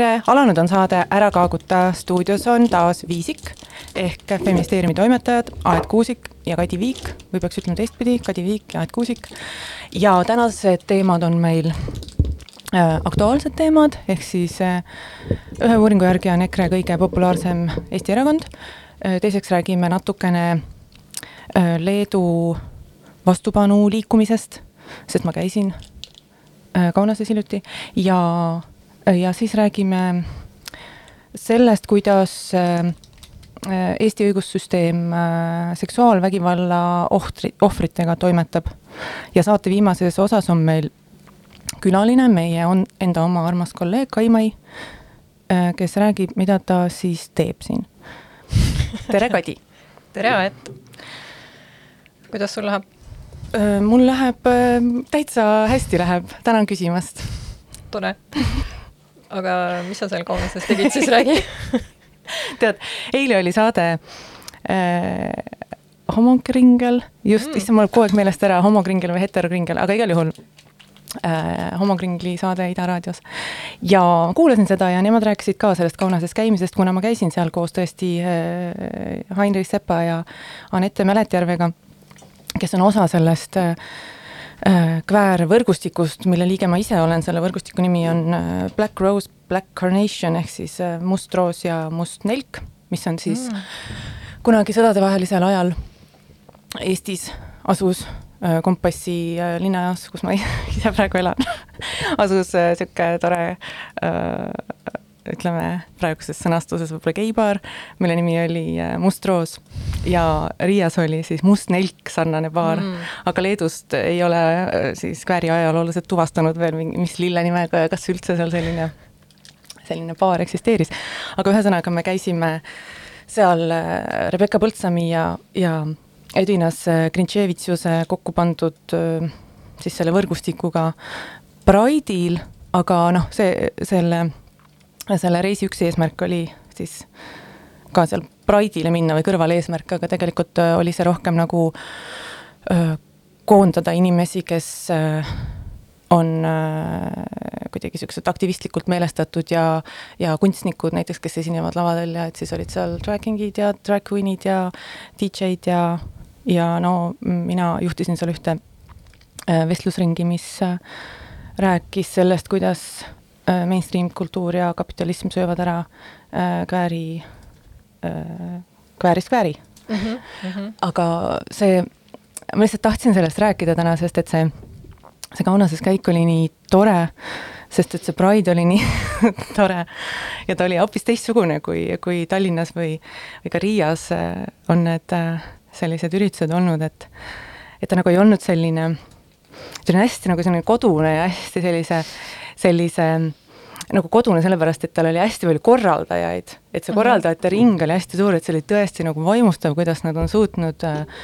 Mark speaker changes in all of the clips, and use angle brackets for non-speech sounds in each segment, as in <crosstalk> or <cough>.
Speaker 1: tere, alanud on saade Ära kaaguta, stuudios on taas Viisik ehk Feministeeriumi toimetajad Aet Kuusik ja Kadi Viik või peaks ütlema teistpidi, Kadi Viik ja Aet Kuusik. ja tänased teemad on meil äh, aktuaalsed teemad, ehk siis äh, ühe uuringu järgi on EKRE kõige populaarsem Eesti erakond äh,. teiseks räägime natukene Leedu vastupanu liikumisest, sest ma käisin Kaunases hiljuti ja ja siis räägime sellest, kuidas äh, Eesti õigussüsteem äh, seksuaalvägivalla ohvri, ohvritega toimetab. ja saate viimases osas on meil külaline, meie on enda oma armas kolleeg Kaimai, äh, kes räägib, mida ta siis teeb siin. tere, Kadi! <laughs>
Speaker 2: tere, Aet! kuidas sul läheb?
Speaker 1: mul läheb, täitsa hästi läheb, tänan küsimast.
Speaker 2: tore aga mis sa seal Kaunases tegid siis, räägi <laughs>
Speaker 1: tead, eile oli saade äh, homokringel, just mm., issand, mul läheb kogu aeg meelest ära, homokringel või heterokringel, aga igal juhul äh, homokringli saade Ida raadios. ja kuulasin seda ja nemad rääkisid ka sellest Kaunases käimisest, kuna ma käisin seal koos tõesti äh, Heinrich Sepa ja Anette Mäletjärvega, kes on osa sellest äh, kväärvõrgustikust, mille liige ma ise olen, selle võrgustiku nimi on äh, Black Rose, Black Carnation ehk siis äh, must roos ja must nelk, mis on siis mm. kunagi sõdadevahelisel ajal Eestis asus Kompassi linnajaos, kus ma <laughs> ise praegu elan asus niisugune tore ütleme praeguses sõnastuses võib-olla geibaar, mille nimi oli äh, Must Roos ja Riias oli siis Must Nelk sarnane baar mm., aga Leedust ei ole äh, siis kvääri ajaloolased tuvastanud veel, mis lille nimega ja kas üldse seal selline, selline baar eksisteeris. aga ühesõnaga, me käisime seal äh, Rebecca Põldsami ja, ja Edinas Grintševitšiuse kokku pandud siis selle võrgustikuga Pride'il, aga noh, see, selle selle reisi üks eesmärk oli siis ka seal Pride'ile minna või kõrvaleesmärk, aga tegelikult äh, oli see rohkem nagu öö, koondada inimesi, kes öö, on öö, kuidagi niisugused aktivistlikult meelestatud ja, ja kunstnikud näiteks, kes esinevad lavadel ja et siis olid seal drag king'id ja drag queen'id ja DJ-d ja, ja no mina juhtisin seal ühte vestlusringi, mis rääkis sellest, kuidas Äh, mainstream kultuur ja kapitalism söövad ära äh, kvääri äh,, kväärist kvääri mm. -hmm, mm -hmm. aga see, ma lihtsalt tahtsin sellest rääkida täna, sest et see, see Kaunases käik oli nii tore, sest et see Pride oli nii <laughs> tore ja ta oli hoopis teistsugune kui, kui Tallinnas või, või ka Riias äh, on need äh, sellised üritused olnud, et, et ta nagu ei olnud selline, selline hästi nagu selline kodune ja hästi sellise sellise nagu kodune, sellepärast et tal oli hästi palju korraldajaid, et see mhm. korraldajate ring oli hästi suur, et see oli tõesti nagu vaimustav, kuidas nad on suutnud äh,,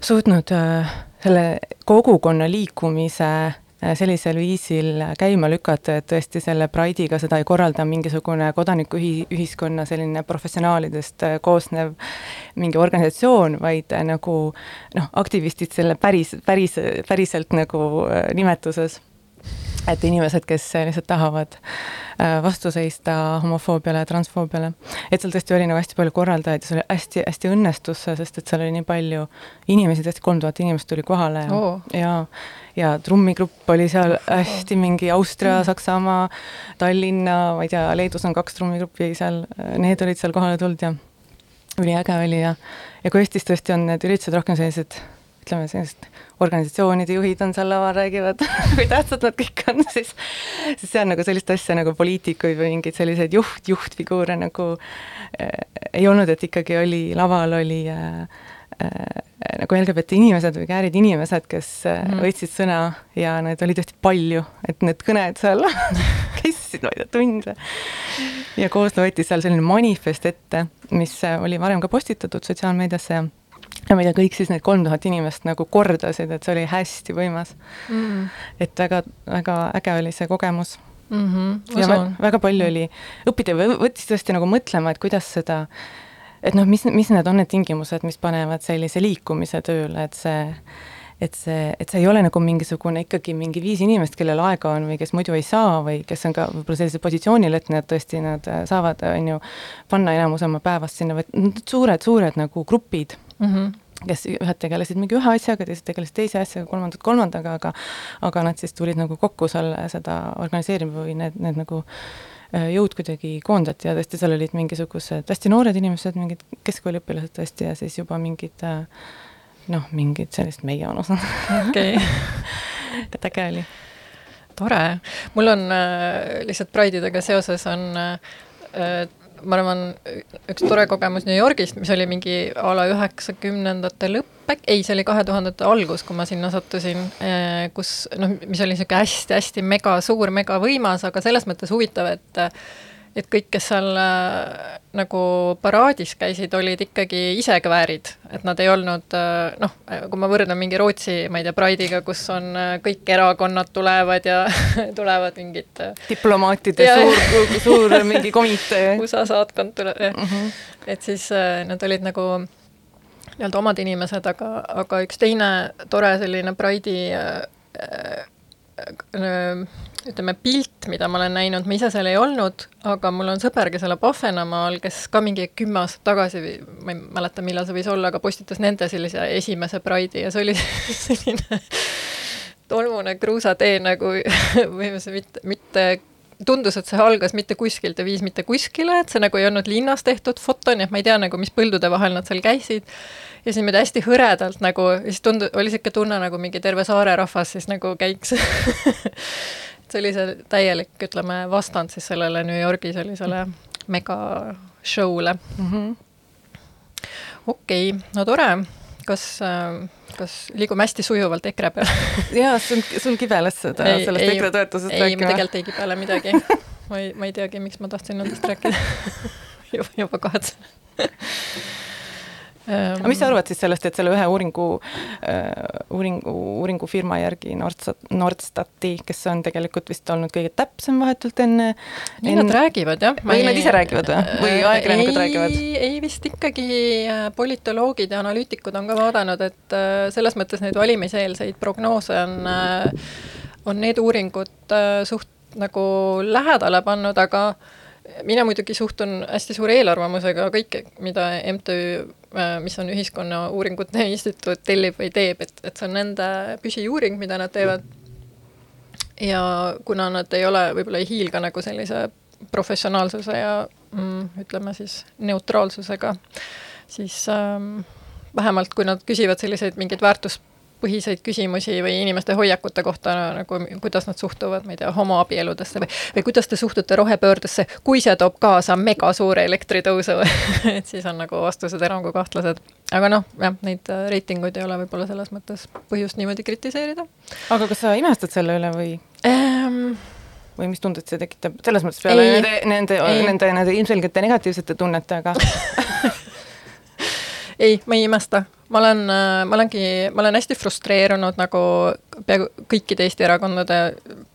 Speaker 1: suutnud äh, selle kogukonna liikumise äh, sellisel viisil käima lükata, et tõesti selle Pride'iga seda ei korralda mingisugune kodanikuühiskonna selline professionaalidest äh, koosnev mingi organisatsioon, vaid äh, nagu noh, aktivistid selle päris, päris, päriselt nagu nimetuses et inimesed, kes lihtsalt tahavad äh, vastu seista homofoobiale ja transfoobiale. et seal tõesti oli nagu hästi palju korraldajaid ja see oli hästi-hästi õnnestus, sest et seal oli nii palju inimesi, tõesti kolm tuhat inimest tuli kohale ja
Speaker 2: Oo.
Speaker 1: ja, ja trummigrupp oli seal hästi mingi Austria, Saksamaa, Tallinna, ma ei tea, Leedus on kaks trummigruppi seal, need olid seal kohale tulnud ja üliäge oli ja, ja kui Eestis tõesti on need üritused rohkem sellised, ütleme sellised organisatsioonide juhid on seal laval, räägivad <laughs> kui tähtsad nad kõik on, siis, siis see on nagu sellist asja nagu poliitikuid või mingeid selliseid juht, juhtfiguure nagu äh, ei olnud, et ikkagi oli, laval oli äh, äh, nagu LGBT inimesed või käärid inimesed, kes
Speaker 2: Mhm.
Speaker 1: võtsid sõna ja neid oli tõesti palju, et need kõned seal <laughs> kestsid, ma ei tea, tunde. ja koos võeti seal selline manifest ette, mis äh, oli varem ka postitatud sotsiaalmeediasse ja ja tea, kõik siis need kolm tuhat inimest nagu kordasid, et see oli hästi võimas.
Speaker 2: mm.
Speaker 1: et väga, väga äge oli see kogemus
Speaker 2: mm. -hmm.
Speaker 1: ja vä- väga palju oli või võttis tõesti nagu mõtlema, et kuidas seda, et noh, mis, mis need on need tingimused, mis panevad sellise liikumise tööle, et see et see, et see ei ole nagu mingisugune ikkagi mingi viis inimest, kellel aega on või kes muidu ei saa või kes on ka võib-olla sellisel positsioonil, et nad tõesti, nad saavad, on ju, panna enamus oma päevast sinna, vaid need suured, suured nagu grupid
Speaker 2: mm. -hmm.
Speaker 1: kes ühed tegelesid mingi ühe asjaga, teised tegelesid teise asjaga, kolmandad kolmandaga, aga aga nad siis tulid nagu kokku seal seda organiseerima või need, need nagu äh, jõud kuidagi koondati ja tõesti seal olid mingisugused hästi noored inimesed, mingid keskkooliõpilased tõesti ja siis juba mingid äh, noh, mingid sellist meie vanused
Speaker 2: okei, <laughs>
Speaker 1: et äge oli.
Speaker 2: tore. mul on äh, lihtsalt Pride'idega seoses on äh, ma arvan, üks tore kogemus New Yorgist, mis oli mingi a la üheksakümnendate lõpp ei, see oli kahe tuhandete algus, kui ma sinna sattusin, kus noh, mis oli niisugune hästi-hästi mega suur, mega võimas, aga selles mõttes huvitav, et et kõik, kes seal äh, nagu paraadis käisid, olid ikkagi ise kväärid, et nad ei olnud äh, noh, kui ma võrdlen mingi Rootsi, ma ei tea, Pride'iga, kus on äh, kõik erakonnad tulevad ja <laughs> tulevad mingid
Speaker 1: diplomaatide
Speaker 2: Ja-
Speaker 1: suur, suur mingi komitee <laughs>
Speaker 2: USA saatkond tuleb,
Speaker 1: mm. -hmm.
Speaker 2: et siis nad olid nagu nii-öelda omad inimesed, aga, aga üks teine tore selline Pride'i äh, äh, ütleme, pilt, mida ma olen näinud, ma ise seal ei olnud, aga mul on sõber, kes elab Ahvenamaal, kes ka mingi kümme aastat tagasi ma ei mäleta, millal see võis olla, aga postitas nende sellise esimese Pride'i ja see oli <laughs> selline tolmune kruusatee nagu <laughs> põhimõtteliselt mitte, mitte tundus, et see algas mitte kuskilt ja viis mitte kuskile, et see nagu ei olnud linnas tehtud foto, nii et ma ei tea nagu, mis põldude vahel nad seal käisid. ja siis niimoodi hästi hõredalt nagu, siis tundu-, oli niisugune tunne nagu mingi terve saare rahvas siis nagu käiks <laughs> see täielik, ütleme, vastand siis sellele New Yorgi sellisele mega show'le.
Speaker 1: Mm -hmm.
Speaker 2: okei okay,, no tore, kas, kas liigume hästi sujuvalt EKRE peale? <laughs>
Speaker 1: jaa, sul, sul kibeles seda, sellest EKRE toetusest
Speaker 2: ei, rääkima? ei, ma tegelikult ei kibele midagi. <laughs> ma ei, ma ei teagi, miks ma tahtsin nendest rääkida <laughs> juba, juba kahetsen
Speaker 1: aga mis sa arvad siis sellest, et selle ühe uuringu uh,, uuringu, uuringufirma järgi Nordstat, Nordstati, kes on tegelikult vist olnud kõige täpsem vahetult enne
Speaker 2: nii enne... nad räägivad, jah.
Speaker 1: või nad ise räägivad või, või ajakirjanikud räägivad?
Speaker 2: ei, vist ikkagi äh, politoloogid ja analüütikud on ka vaadanud, et äh, selles mõttes neid valimiseelseid prognoose on, äh, on need uuringud suht nagu lähedale pannud, aga mina muidugi suhtun hästi suure eelarvamusega kõike, mida MTÜ, mis on Ühiskonnauuringute <laughs> Instituut, tellib või teeb, et, et see on nende püsiuuring, mida nad teevad. ja kuna nad ei ole, võib-olla ei hiilga nagu sellise professionaalsuse ja mm, ütleme siis neutraalsusega, siis ähm, vähemalt kui nad küsivad selliseid mingeid väärtuspõhiseid küsimusi või inimeste hoiakute kohta nagu, kuidas nad suhtuvad, ma ei tea, homoabieludesse või, või kuidas te suhtute rohepöördesse, kui see toob kaasa mega suure elektritõusu <laughs> et siis on nagu vastused enam kui kahtlased. aga noh, jah, neid reitinguid ei ole võib-olla selles mõttes põhjust niimoodi kritiseerida.
Speaker 1: aga kas sa imestad selle üle või
Speaker 2: ähm,?
Speaker 1: või mis tundet see tekitab, selles mõttes peale ei, nende, nende, nende, nende ilmselgete negatiivsete tunnetega <laughs> <laughs>
Speaker 2: ei, ma ei imesta, ma olen, ma olengi, ma olen hästi frustreerunud nagu peaaegu kõikide Eesti erakondade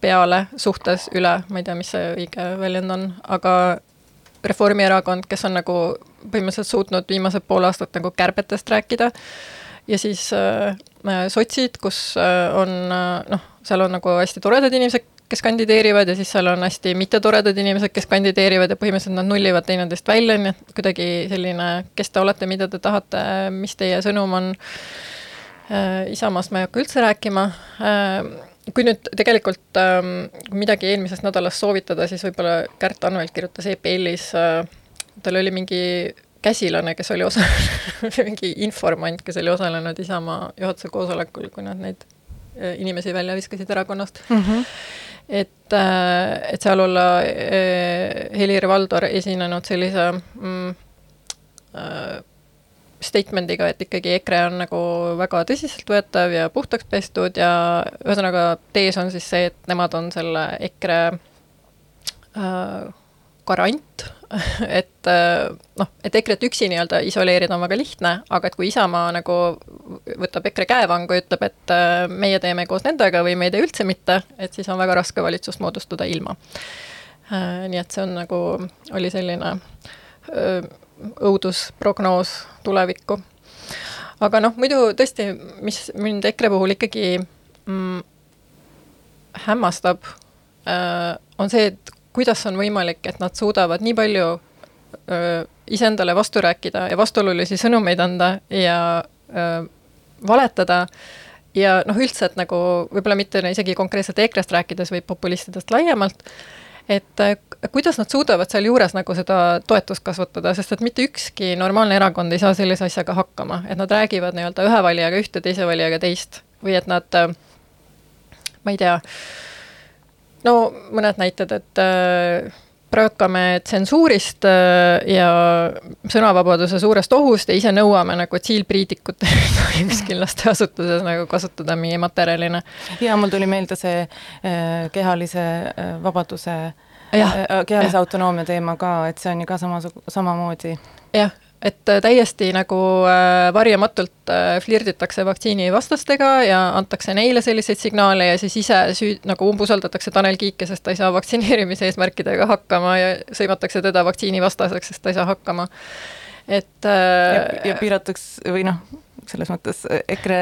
Speaker 2: peale suhtes üle, ma ei tea, mis see õige väljend on, aga Reformierakond, kes on nagu põhimõtteliselt suutnud viimased pool aastat nagu kärbetest rääkida ja siis äh, sotsid, kus äh, on äh, noh, seal on nagu hästi toredad inimesed, kes kandideerivad ja siis seal on hästi mittetoredad inimesed, kes kandideerivad ja põhimõtteliselt nad nullivad teineteist välja, nii et kuidagi selline, kes te olete, mida te tahate, mis teie sõnum on. Äh, Isamaast ma ei hakka üldse rääkima. Äh, kui nüüd tegelikult ähm, midagi eelmisest nädalast soovitada, siis võib-olla Kärt Anvelt kirjutas EPL-is, tal oli mingi käsilane, kes oli osalenud <laughs> mingi informant, kes oli osalenud Isamaa juhatuse koosolekul, kui nad neid äh, inimesi välja viskasid erakonnast mm. -hmm. Et, äh, et seal olla äh, Helir-Valdor esinenud sellise mm, statement'iga, et ikkagi EKRE on nagu väga tõsiseltvõetav ja puhtaks pestud ja ühesõnaga tees on siis see, et nemad on selle EKRE äh, garant, <laughs> et äh, noh, et EKRE-t üksi nii-öelda isoleerida on väga lihtne, aga et kui Isamaa nagu võtab EKRE käevangu ja ütleb, et äh, meie teeme koos nendega või me ei tee üldse mitte, et siis on väga raske valitsust moodustada ilma. Äh, nii et see on nagu, oli selline õudusprognoos tulevikku. aga noh, muidu tõesti, mis mind EKRE puhul ikkagi mm, hämmastab, on see, et kuidas on võimalik, et nad suudavad nii palju iseendale vastu rääkida ja vastuolulisi sõnumeid anda ja öö, valetada ja noh, üldse, et nagu võib-olla mitte isegi konkreetselt EKRE-st rääkides, vaid populistidest laiemalt, et kuidas nad suudavad sealjuures nagu seda toetust kasvatada, sest et mitte ükski normaalne erakond ei saa sellise asjaga hakkama, et nad räägivad nii-öelda ühe valijaga ühte, teise valijaga teist või et nad, ma ei tea, no mõned näited, et äh, praakame tsensuurist äh, ja sõnavabaduse suurest ohust ja ise nõuame nagu tsiilpriidikut ei <laughs> tohi kuskil lasteasutuses nagu kasutada mingi materjalina.
Speaker 1: ja mul tuli meelde see äh, kehalise äh, vabaduse Ja, kehalise autonoomia teema ka, et see on ju ka samasugune, samamoodi.
Speaker 2: jah, et äh, täiesti nagu äh, varjamatult äh, flirditakse vaktsiinivastastega ja antakse neile selliseid signaale ja siis ise süü-, nagu umbusaldatakse Tanel Kiike, sest ta ei saa vaktsineerimise eesmärkidega hakkama ja sõimatakse teda vaktsiinivastaseks, sest ta ei saa hakkama. et
Speaker 1: ja, ja piiratakse või noh, selles mõttes EKRE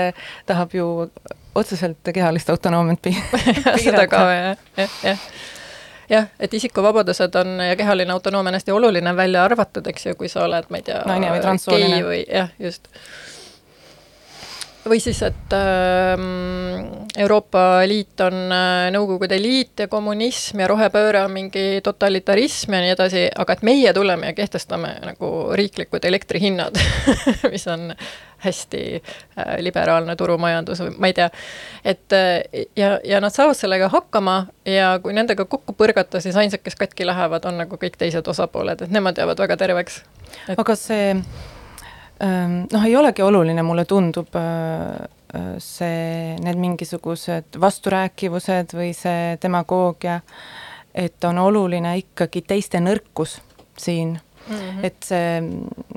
Speaker 1: tahab ju otseselt kehalist autonoomiat piirata. <laughs>
Speaker 2: seda ka, jah, jah, jah jah, et isikuvabadused on ja kehaline autonoomia on hästi oluline välja arvatud, eks ju, kui sa oled, ma ei tea, gei või jah, just. Või siis, et äh, Euroopa Liit on äh, Nõukogude Liit ja kommunism ja rohepööre on mingi totalitarism ja nii edasi, aga et meie tuleme ja kehtestame nagu riiklikud elektrihinnad <laughs> mis on hästi äh, liberaalne turumajandus või ma ei tea. et äh, ja, ja nad saavad sellega hakkama ja kui nendega kokku põrgata, siis ainsad, kes katki lähevad, on nagu kõik teised osapooled, et nemad jäävad väga terveks
Speaker 1: et.... aga see ähm, noh, ei olegi oluline, mulle tundub äh, see, need mingisugused vasturääkivused või see demagoogia, et on oluline ikkagi teiste nõrkus siin mm. -hmm. et see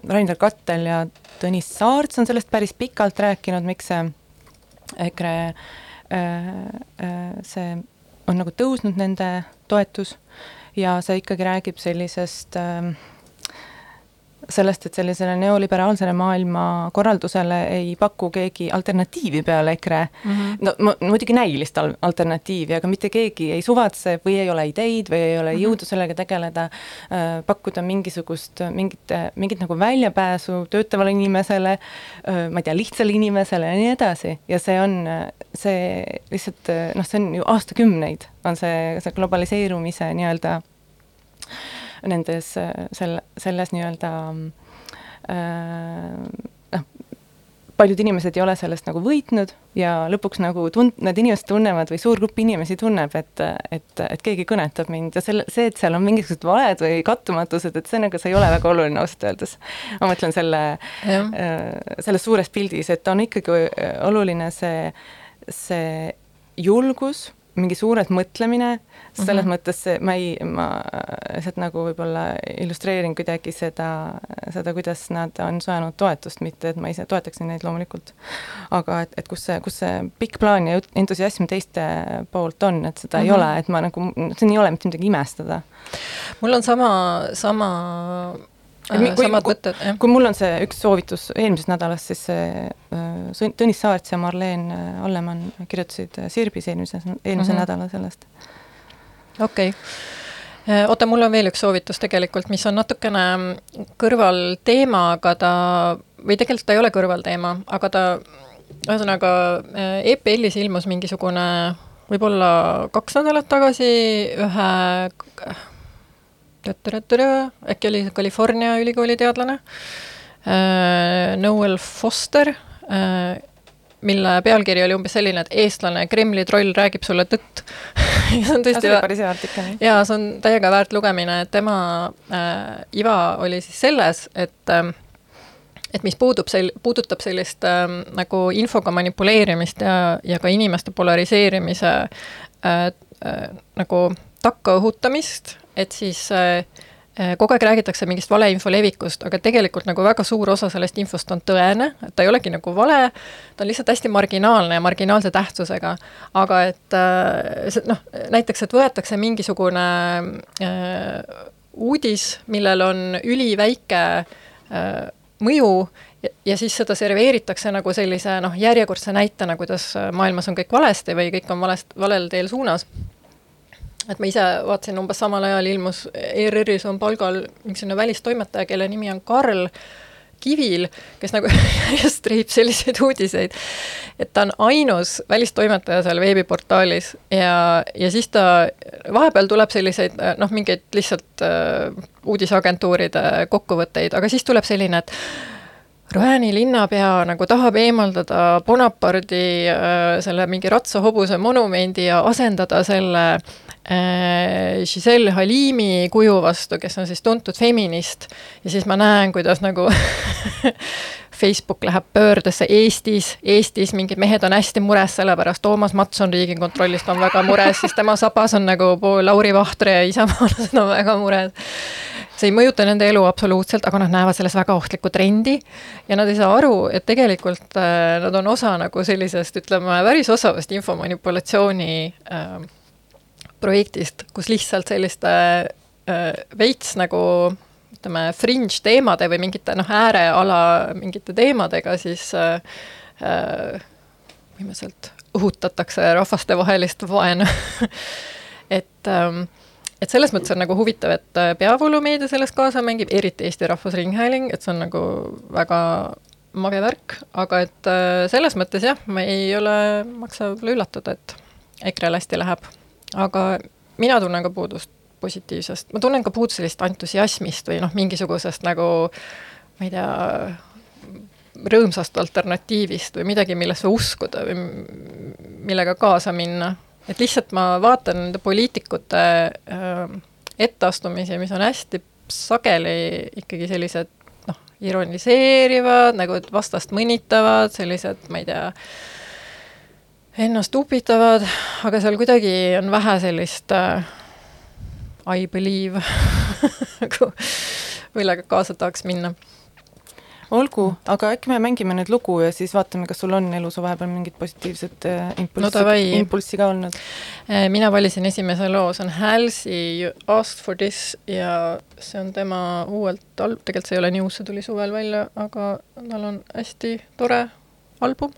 Speaker 1: Rainer Kattel ja Tõnis Saarts on sellest päris pikalt rääkinud, miks see EKRE äh, äh, see on nagu tõusnud, nende toetus, ja see ikkagi räägib sellisest äh, sellest, et sellisele neoliberaalsele maailmakorraldusele ei paku keegi alternatiivi peale EKRE mm. -hmm. no muidugi näilist al alternatiivi, aga mitte keegi ei suvatse või ei ole ideid või ei ole mm -hmm. jõudu sellega tegeleda äh,, pakkuda mingisugust, mingit, mingit nagu väljapääsu töötavale inimesele äh,, ma ei tea, lihtsale inimesele ja nii edasi. ja see on, see lihtsalt noh, see on ju aastakümneid, on see, see globaliseerumise nii-öelda nendes, sel-, selles nii-öelda äh, noh, paljud inimesed ei ole sellest nagu võitnud ja lõpuks nagu tund-, need inimesed tunnevad või suur grupp inimesi tunneb, et, et, et keegi kõnetab mind ja selle, see, et seal on mingisugused valed või kattumatused, et see nagu, see ei ole väga oluline ausalt öeldes. ma mõtlen selle, äh, selles suures pildis, et on ikkagi oluline see, see julgus mingi suurelt mõtlemine, selles mm -hmm. mõttes ma ei, ma lihtsalt nagu võib-olla illustreerin kuidagi seda, seda, kuidas nad on saanud toetust, mitte et ma ise toetaksin neid loomulikult. aga et, et kus see, kus see pikk plaan ja entusiasm teiste poolt on, et seda mm -hmm. ei mhm. ole, et ma nagu, siin ei ole mitte midagi imestada.
Speaker 2: mul on sama, sama
Speaker 1: Äh, kui, jah. kui mul on see üks soovitus eelmisest nädalast, siis see äh, Tõnis Saarts ja Marleen äh, Allemann kirjutasid Sirbis eelmises, eelmisel mm -hmm. nädalal sellest.
Speaker 2: okei okay. oota, mul on veel üks soovitus tegelikult, mis on natukene kõrvalteema, aga ta, või tegelikult ta ei ole kõrvalteema, aga ta, ühesõnaga EPL-is ilmus mingisugune võib-olla kaks nädalat tagasi ühe äkki oli California ülikooli teadlane, Noel Foster, mille pealkiri oli umbes selline, et eestlane, Kremli troll räägib sulle tõtt. <laughs>
Speaker 1: See on tõesti see oli päris hea artikkel.
Speaker 2: jaa, see on täiega väärt lugemine, et tema äh, iva oli siis selles, et äh, et mis puudub sel-, puudutab sellist äh, nagu infoga manipuleerimist ja, ja ka inimeste polariseerimise äh, äh, nagu takka õhutamist, et siis äh, Äh, kogu aeg räägitakse mingist valeinfo levikust, aga tegelikult nagu väga suur osa sellest infost on tõene, et ta ei olegi nagu vale, ta on lihtsalt hästi marginaalne ja marginaalse tähtsusega. aga et äh, see noh, näiteks, et võetakse mingisugune äh, uudis, millel on üliväike äh, mõju ja, ja siis seda serveeritakse nagu sellise noh, järjekordse näitena, kuidas maailmas on kõik valesti või kõik on valest, valel teel suunas et ma ise vaatasin, umbes samal ajal ilmus ERR-is on palgal mingisugune välistoimetaja, kelle nimi on Karl Kivil, kes nagu <laughs> just triib selliseid uudiseid, et ta on ainus välistoimetaja seal veebiportaalis ja, ja siis ta, vahepeal tuleb selliseid noh, mingeid lihtsalt äh, uudiseagentuuride kokkuvõtteid, aga siis tuleb selline, et Roääni linnapea nagu tahab eemaldada Bonapardi äh, selle mingi ratsahobuse monumendi ja asendada selle äh, Giselle Halimi kuju vastu, kes on siis tuntud feminist. ja siis ma näen, kuidas nagu <laughs> Facebook läheb pöördesse Eestis, Eestis mingid mehed on hästi mures selle pärast, Toomas Matson Riigikontrollist on väga mures, siis tema sabas on nagu pool Lauri Vahtre ja isamaalased on väga mures. See ei mõjuta nende elu absoluutselt, aga nad näevad selles väga ohtlikku trendi. Ja nad ei saa aru, et tegelikult äh, nad on osa nagu sellisest, ütleme, päris osavast infomanipulatsiooni äh, projektist, kus lihtsalt selliste äh, veits nagu ütleme, fringe teemade või mingite noh, ääreala mingite teemadega siis äh, äh, viimaselt õhutatakse rahvastevahelist vaenu <laughs> et ähm, et selles mõttes on nagu huvitav, et äh, peavoolumeedia selles kaasa mängib, eriti Eesti Rahvusringhääling, et see on nagu väga mage värk, aga et äh, selles mõttes jah, ma ei ole, maksa võib-olla üllatuda, et EKRE-l hästi läheb. Aga mina tunnen ka puudust positiivsest, ma tunnen ka puudust sellist entusiasmist või noh, mingisugusest nagu ma ei tea, rõõmsast alternatiivist või midagi, millesse uskuda või millega kaasa minna. Et lihtsalt ma vaatan nende poliitikute äh, etteastumisi, mis on hästi sageli ikkagi sellised noh, ironiseerivad, nagu vastast mõnitavad, sellised, ma ei tea, ennast upitavad, aga seal kuidagi on vähe sellist äh, I believe <laughs> nagu millega kaasa tahaks minna
Speaker 1: olgu, aga äkki me mängime nüüd lugu ja siis vaatame, kas sul on elus vahepeal mingit positiivset äh, impulssi
Speaker 2: no,,
Speaker 1: impulssi ka olnud?
Speaker 2: Äh, mina valisin esimese loo, see on Halsey You Asked For This ja see on tema uuelt al-, tegelikult see ei ole nii uus, see tuli suvel välja, aga tal on hästi tore album.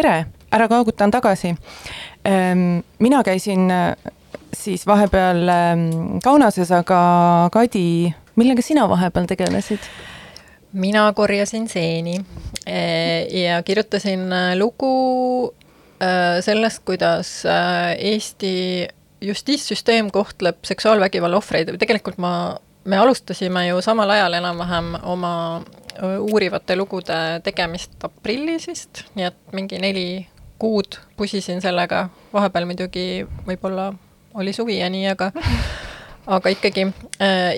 Speaker 1: Tere, ära kaagutan tagasi. Ehm, mina käisin äh, siis vahepeal ähm, Kaunases, aga Kadi, millega sina vahepeal tegelesid?
Speaker 2: mina korjasin seeni äh, ja kirjutasin lugu sellest, kuidas Eesti justiitssüsteem kohtleb seksuaalvägivalla ohvreid, tegelikult ma, me alustasime ju samal ajal enam-vähem oma uurivate lugude tegemist aprillis vist, nii et mingi neli kuud pusisin sellega, vahepeal muidugi võib-olla oli suvi ja nii, aga <laughs> aga ikkagi,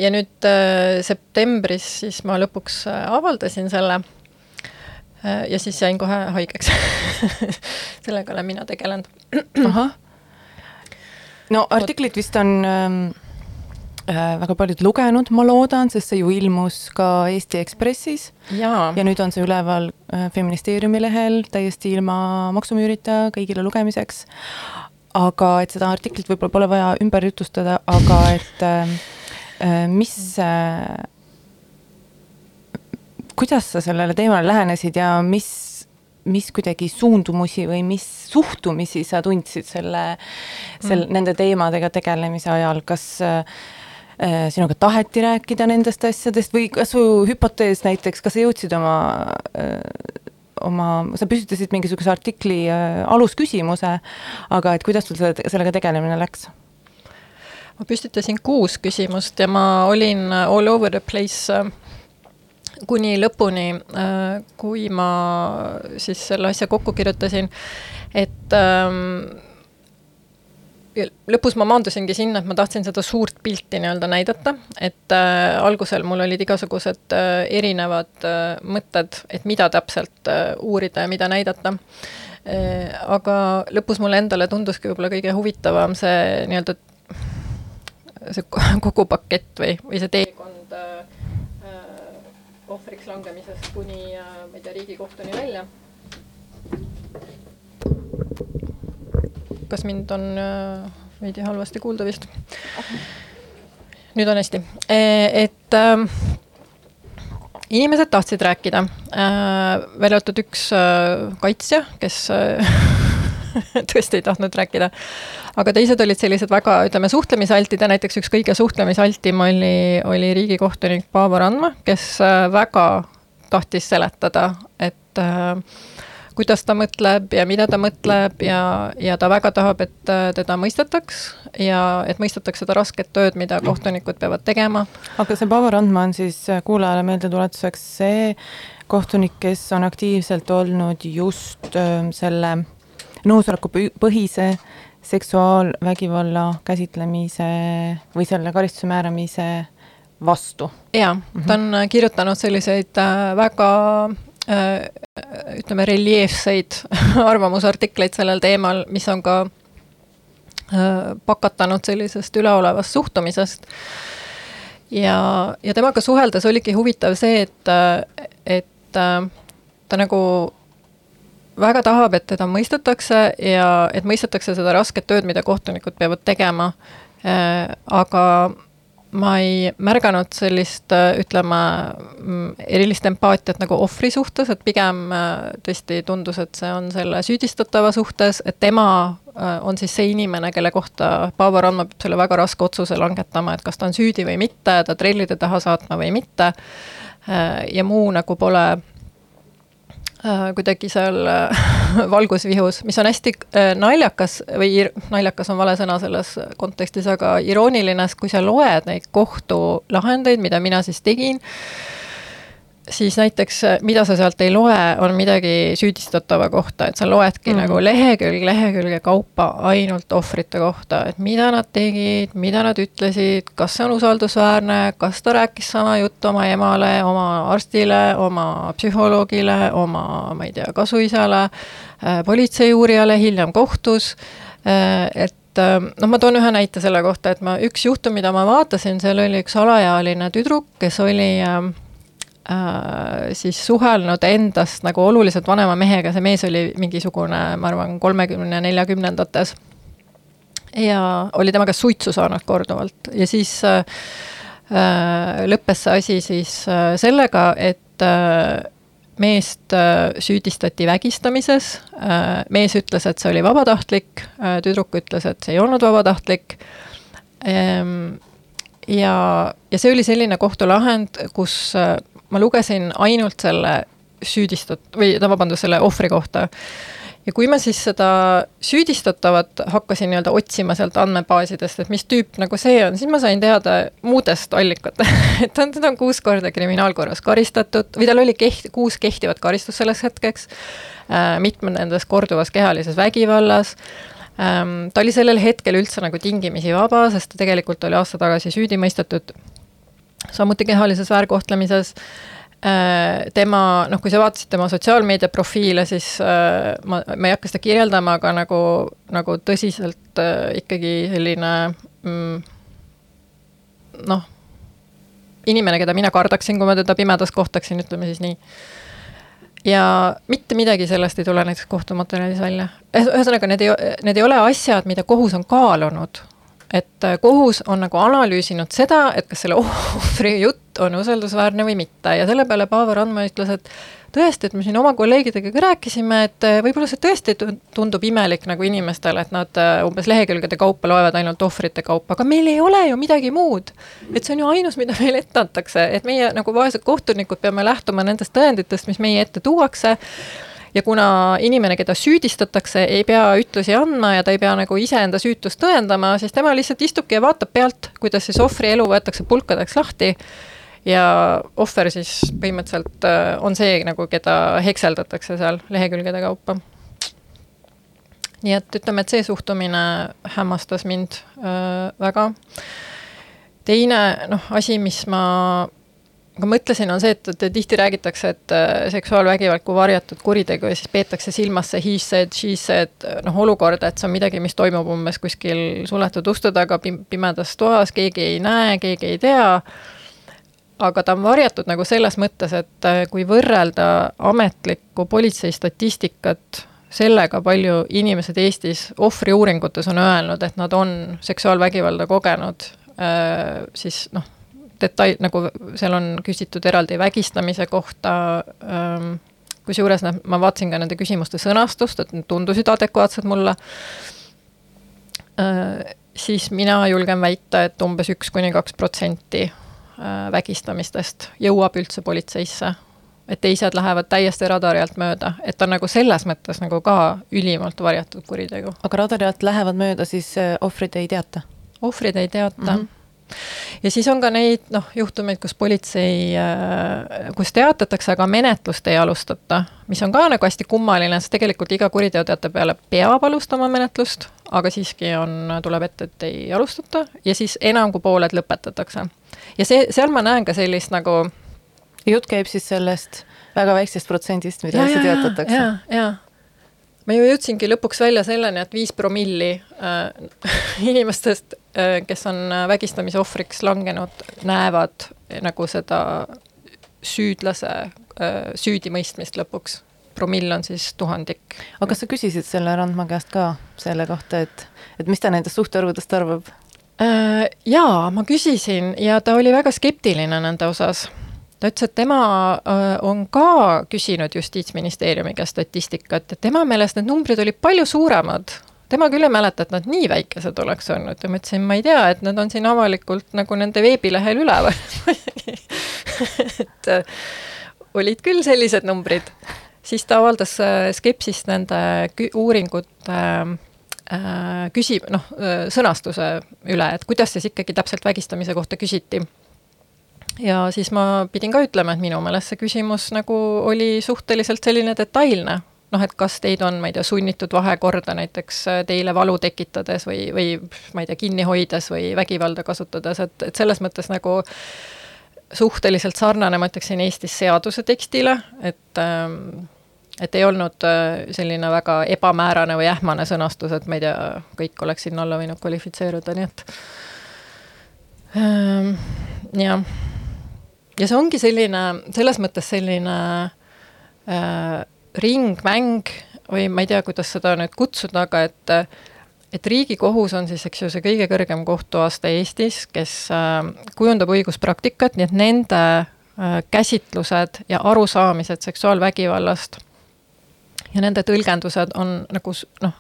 Speaker 2: ja nüüd septembris siis ma lõpuks avaldasin selle ja siis jäin kohe haigeks <laughs> sellega olen mina tegelenud.
Speaker 1: ahah. No artiklit vist on ähm, äh, väga paljud lugenud, ma loodan, sest see ju ilmus ka Eesti Ekspressis. ja nüüd on see üleval äh, Feministeeriumi lehel täiesti ilma maksumüürita kõigile lugemiseks. aga et seda artiklit võib-olla pole vaja ümber jutustada, aga <laughs> et äh, äh mis äh,, kuidas sa sellele teemale lähenesid ja mis mis kuidagi suundumusi või mis suhtumisi sa tundsid selle, sel- mm., nende teemadega tegelemise ajal, kas äh, sinuga taheti rääkida nendest asjadest või kas su hüpotees näiteks, kas sa jõudsid oma äh, oma, sa püstitasid mingisuguse artikli äh, alusküsimuse, aga et kuidas sul selle, sellega tegelemine läks?
Speaker 2: ma püstitasin kuus küsimust ja ma olin all over the place äh, kuni lõpuni, äh, kui ma siis selle asja kokku kirjutasin, et ähm, lõpus ma maandusingi sinna, et ma tahtsin seda suurt pilti nii-öelda näidata, et äh, algusel mul olid igasugused äh, erinevad äh, mõtted, et mida täpselt äh, uurida ja mida näidata äh,. aga lõpus mulle endale tunduski võib-olla kõige huvitavam see nii-öelda see kogu pakett või, või see teekond äh, ohvriks langemisest kuni, äh, ma ei tea, Riigikohtuni välja. Kas mind on äh, veidi halvasti kuulda vist? nüüd on hästi, e, et äh, inimesed tahtsid rääkida äh,, välja arvatud üks äh, kaitsja, kes äh, <laughs> tõesti ei tahtnud rääkida. aga teised olid sellised väga, ütleme, suhtlemisaltid ja näiteks üks kõige suhtlemisaltim oli, oli riigikohtunik Paavo Randma, kes äh, väga tahtis seletada, et äh, kuidas ta mõtleb ja mida ta mõtleb ja, ja ta väga tahab, et äh, teda mõistetaks ja et mõistetaks seda rasket tööd, mida kohtunikud peavad tegema.
Speaker 1: aga see Paavo Randma on siis kuulajale meeldetuletuseks see kohtunik, kes on aktiivselt olnud just äh, selle nõusolekupõhise seksuaalvägivalla käsitlemise või selle karistuse määramise vastu.
Speaker 2: jaa, ta on äh, kirjutanud selliseid äh, väga äh, ütleme, reljeefseid <laughs> arvamusartikleid sellel teemal, mis on ka pakatanud sellisest üleolevast suhtumisest. ja, ja temaga suheldes oligi huvitav see, et, et ta nagu väga tahab, et teda mõistetakse ja et mõistetakse seda rasket tööd, mida kohtunikud peavad tegema. Äh, aga ma ei märganud sellist, äh, ütleme, mm, erilist empaatiat nagu ohvri suhtes, et pigem äh, tõesti tundus, et see on selle süüdistatava suhtes, et tema on siis see inimene, kelle kohta Paavo Randma peab selle väga raske otsuse langetama, et kas ta on süüdi või mitte, ta trellide taha saatma või mitte. ja muu nagu pole Äh, kuidagi seal äh, <laughs> valgusvihus, mis on hästi äh, naljakas või naljakas on vale sõna selles kontekstis, aga irooniline, sest kui sa loed neid kohtulahendeid, mida mina siis tegin siis näiteks, äh, mida sa sealt ei loe, on midagi süüdistatava kohta, et sa loedki mm. nagu lehekülg lehekülge kaupa ainult ohvrite kohta, et mida nad tegid, mida nad ütlesid, kas see on usaldusväärne, kas ta rääkis sama juttu oma emale, oma arstile, oma psühholoogile, oma, ma ei tea, kasuisale, äh, politseiuurijale, hiljem kohtus, äh, et noh, ma toon ühe näite selle kohta, et ma, üks juhtum, mida ma vaatasin, seal oli üks alaealine tüdruk, kes oli äh, äh, siis suhelnud endast nagu oluliselt vanema mehega, see mees oli mingisugune, ma arvan, kolmekümne, neljakümnendates. ja oli tema käest suitsu saanud korduvalt ja siis äh, äh lõppes see asi siis äh, sellega, et äh, meest süüdistati vägistamises, mees ütles, et see oli vabatahtlik, tüdruk ütles, et see ei olnud vabatahtlik. Ehm, ja, ja see oli selline kohtulahend, kus ma lugesin ainult selle süüdistat- või vabandust, selle ohvri kohta. Ja kui ma siis seda süüdistatavat hakkasin nii-öelda otsima sealt andmebaasidest, et mis tüüp nagu see on, siis ma sain teada muudest allikatest <laughs> et ta on, teda on kuus korda kriminaalkorras karistatud või tal oli keht-, kuus kehtivat karistust selleks hetkeks äh,, mitmed nendest korduvas kehalises vägivallas. Ähm,. ta oli sellel hetkel üldse nagu tingimisi vaba, sest ta tegelikult oli aasta tagasi süüdi mõistetud samuti kehalises väärkohtlemises Äh, tema, noh, kui sa vaatasid tema sotsiaalmeedia profiile, siis äh, ma, ma ei hakka seda kirjeldama, aga nagu, nagu tõsiselt äh, ikkagi selline mm, noh, inimene, keda mina kardaksin, kui ma teda pimedas kohtaksin, ütleme siis nii. ja mitte midagi sellest ei tule näiteks kohtumaterjalis välja. ühesõnaga, need ei, need ei ole asjad, mida kohus on kaalunud et äh, kohus on nagu analüüsinud seda, et kas selle <laughs> ohvri jutt on usaldusväärne või mitte. Ja selle peale Paavo Randma ütles, et tõesti, et me siin oma kolleegidega ka rääkisime, et äh, võib-olla see tõesti tundub imelik nagu inimestele, et nad äh, umbes lehekülgede kaupa loevad ainult ohvrite kaupa, aga meil ei ole ju midagi muud. et see on ju ainus, mida meile ette antakse, et meie nagu vaesed kohtunikud peame lähtuma nendest tõenditest, mis meie ette tuuakse ja kuna inimene, keda süüdistatakse, ei pea ütlusi andma ja ta ei pea nagu iseenda süütust tõendama, siis tema lihtsalt istubki ja vaatab pealt, kuidas siis ohvri elu võetakse pulkadeks lahti ja ohver siis põhimõtteliselt äh, on see nagu, keda hekseldatakse seal lehekülgede kaupa. nii et ütleme, et see suhtumine hämmastas mind äh, väga. teine noh, asi, mis ma aga mõtlesin, on see, et, tihti räägitakse, et äh, seksuaalvägivald kui varjatud kuritegu ja siis peetakse silmas see he said, she said noh, olukorda, et see on midagi, mis toimub umbes kuskil suletud uste taga pimedas toas, keegi ei näe, keegi ei tea. aga ta on varjatud nagu selles mõttes, et äh, kui võrrelda ametlikku politsei statistikat sellega, palju inimesed Eestis ohvriuuringutes on öelnud, et nad on seksuaalvägivalda kogenud, äh, siis noh detail, nagu seal on küsitud eraldi vägistamise kohta ähm,, kusjuures noh, ma vaatasin ka nende küsimuste sõnastust, et need tundusid adekvaatsed mulle äh,, siis mina julgen väita, et umbes üks kuni kaks protsenti äh, vägistamistest jõuab üldse politseisse. et teised lähevad täiesti radari alt mööda, et ta on nagu selles mõttes nagu ka ülimalt varjatud kuritegu.
Speaker 1: aga radari alt lähevad mööda, siis äh, ohvrid ei teata?
Speaker 2: ohvrid ei teata mm. -hmm ja siis on ka neid noh, juhtumeid, kus politsei, äh, kus teatatakse, aga menetlust ei alustata, mis on ka nagu hästi kummaline, sest tegelikult iga kuriteoteate peale peab alustama menetlust, aga siiski on, tuleb ette, et ei alustata ja siis enam kui pooled lõpetatakse. ja see, seal ma näen ka sellist nagu
Speaker 1: jutt käib siis sellest väga väiksest protsendist, mida üldse teatatakse.
Speaker 2: ja, ja ma ju jõudsingi lõpuks välja selleni, et viis promilli äh, <laughs> inimestest kes on äh, vägistamise ohvriks langenud, näevad nagu seda süüdlase äh, süüdimõistmist lõpuks. promill on siis tuhandik.
Speaker 1: aga kas sa küsisid selle Randma käest ka selle kohta, et, et mis ta nendest suhtarvudest arvab
Speaker 2: jaa, ma küsisin ja ta oli väga skeptiline nende osas ta ütles, et tema on ka küsinud Justiitsministeeriumi käest statistikat ja tema meelest need numbrid olid palju suuremad. Tema küll ei mäleta, et nad nii väikesed oleks olnud ja ma ütlesin, ma ei tea, et nad on siin avalikult nagu nende veebilehel üleval <laughs> et äh, olid küll sellised numbrid. siis ta avaldas äh, skepsist nende uuringute äh, küsib, noh, sõnastuse üle, et kuidas siis ikkagi täpselt vägistamise kohta küsiti ja siis ma pidin ka ütlema, et minu meelest see küsimus nagu oli suhteliselt selline detailne. Noh, et kas teid on, ma ei tea, sunnitud vahekorda näiteks äh, teile valu tekitades või, või ma ei tea, kinni hoides või vägivalda kasutades, et, et selles mõttes nagu suhteliselt sarnane, ma ütleksin, Eestis seaduse tekstile, et ähm, et ei olnud äh, selline väga ebamäärane või ähmane sõnastus, et ma ei tea, kõik oleks sinna alla võinud kvalifitseeruda, nii et ähm, jah. Ja see ongi selline, selles mõttes selline äh, ringmäng või ma ei tea, kuidas seda nüüd kutsuda, aga et et Riigikohus on siis, eks ju, see kõige kõrgem kohtuaste Eestis, kes äh, kujundab õiguspraktikat, nii et nende käsitlused ja arusaamised seksuaalvägivallast ja nende tõlgendused on nagu noh,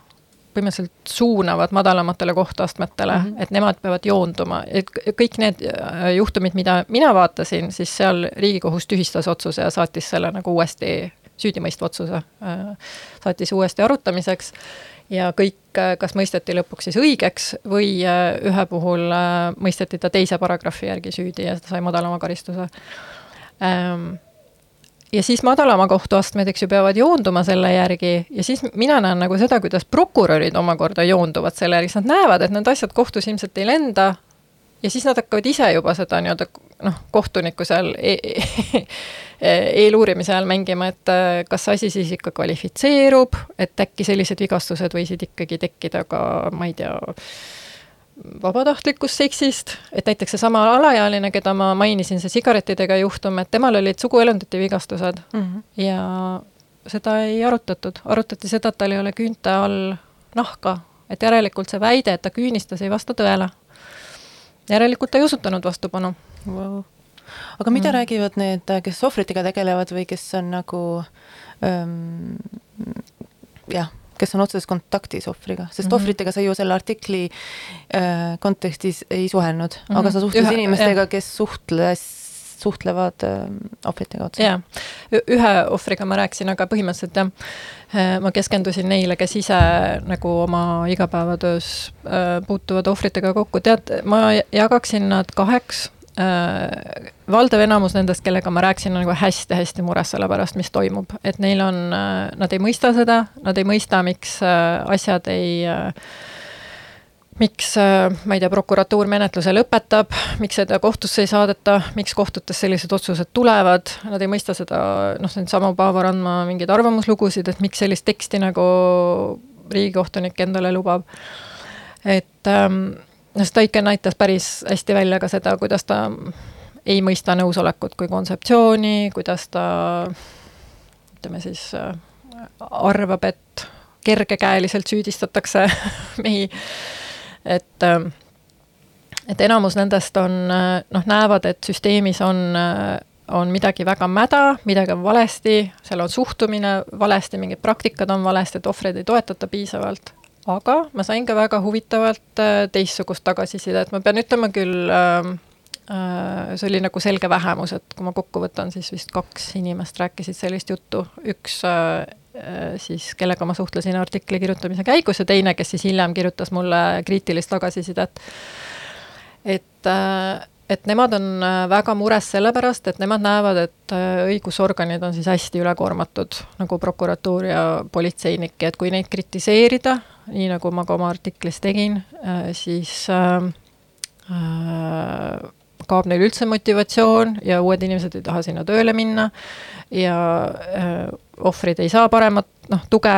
Speaker 2: põhimõtteliselt suunavad madalamatele kohtuastmetele mm, -hmm. et nemad peavad joonduma, et kõik need äh, juhtumid, mida mina vaatasin, siis seal Riigikohus tühistas otsuse ja saatis selle nagu uuesti, süüdimõistva otsuse äh, saatis uuesti arutamiseks ja kõik, äh, kas mõisteti lõpuks siis õigeks või ühe puhul mõisteti ta teise paragrahvi järgi süüdi ja sai madalama karistuse ähm, ja siis madalama kohtuastmed, eks ju, peavad joonduma selle järgi ja siis mina näen nagu seda, kuidas prokurörid omakorda joonduvad selle järgi, sest nad näevad, et need asjad kohtus ilmselt ei lenda. ja siis nad hakkavad ise juba seda nii-öelda noh, kohtuniku seal e e <laughs> eeluurimise ajal mängima, et äh, kas asi siis ikka kvalifitseerub, et äkki sellised vigastused võisid ikkagi tekkida ka, ma ei tea vabatahtlikust seksist, et näiteks seesama alaealine, keda ma mainisin, see sigarettidega juhtum, et temal olid suguelundite vigastused mm -hmm. ja seda ei arutatud, arutati seda, et tal ei ole küünte all nahka, et järelikult see väide, et ta küünistas, ei vasta tõele. järelikult ta ei osutanud vastupanu
Speaker 1: wow.. aga mida mm. räägivad need, kes ohvritega tegelevad või kes on nagu ähm, jah kes on otseses kontaktis ohvriga, sest mm -hmm. ohvritega sa ju selle artikli äh, kontekstis ei suhelnud mm, -hmm. aga sa suhtlesid inimestega, kes suhtles suhtlevad äh, ohvritega otse.
Speaker 2: jaa, ühe ohvriga ma rääkisin, aga põhimõtteliselt jah, äh, ma keskendusin neile, kes ise nagu oma igapäevatöös äh, puutuvad ohvritega kokku, tead, ma jagaksin nad kaheks valdav enamus nendest, kellega ma rääkisin, on nagu hästi-hästi mures selle pärast, mis toimub, et neil on äh,, nad ei mõista seda, nad ei mõista, miks äh, asjad ei äh, miks, äh, ma ei tea, prokuratuur menetluse lõpetab, miks seda kohtusse ei saadeta, miks kohtutes sellised otsused tulevad, nad ei mõista seda, noh, needsamad Paavo Randma mingeid arvamuslugusid, et miks sellist teksti nagu riigikohtunik endale lubab. et ähm, noh, Staiken näitas päris hästi välja ka seda, kuidas ta ei mõista nõusolekut kui kontseptsiooni, kuidas ta ütleme siis äh, arvab, et kergekäeliselt süüdistatakse <laughs> mehi, et äh, et enamus nendest on noh, näevad, et süsteemis on, on midagi väga mäda, midagi on valesti, seal on suhtumine valesti, mingid praktikad on valesti, et ohvreid ei toetata piisavalt aga ma sain ka väga huvitavalt äh, teistsugust tagasisidet, ma pean ütlema küll äh,, äh, see oli nagu selge vähemus, et kui ma kokku võtan, siis vist kaks inimest rääkisid sellist juttu, üks äh, äh, siis, kellega ma suhtlesin artikli kirjutamise käigus ja teine, kes siis hiljem kirjutas mulle kriitilist tagasisidet. et et nemad on äh, väga mures sellepärast, et nemad näevad, et äh, õigusorganid on siis hästi ülekoormatud, nagu prokuratuur ja politseinik et kui neid kritiseerida, nii nagu ma ka oma artiklis tegin, äh, siis kaob neil üldse motivatsioon ja uued inimesed ei taha sinna tööle minna ja ohvrid ei saa paremat noh, tuge.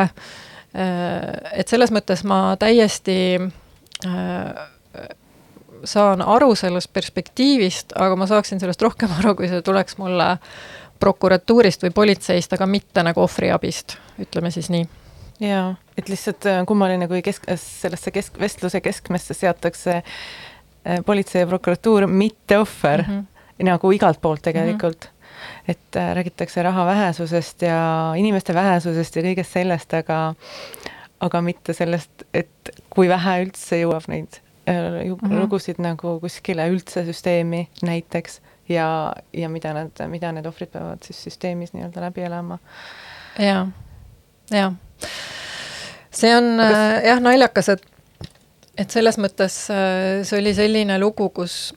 Speaker 2: et selles mõttes ma täiesti saan aru sellest perspektiivist, aga ma saaksin sellest rohkem aru, kui see tuleks mulle prokuratuurist või politseist, aga mitte nagu ohvriabist, ütleme siis nii.
Speaker 1: jaa, et lihtsalt äh, kummaline, kui kesk, sellesse kesk, vestluse keskmesse seatakse äh, politsei ja prokuratuur, mitte ohver mm, -hmm. nagu igalt poolt tegelikult mm. -hmm et äh, räägitakse raha vähesusest ja inimeste vähesusest ja kõigest sellest, aga aga mitte sellest, et kui vähe üldse jõuab neid Äh. Lugusid nagu kuskile üldse süsteemi näiteks ja, ja mida nad, mida need ohvrid peavad siis süsteemis nii-öelda läbi elama.
Speaker 2: jaa, jaa. see on Kas... äh, jah naljakas, et, et selles mõttes äh, see oli selline lugu, kus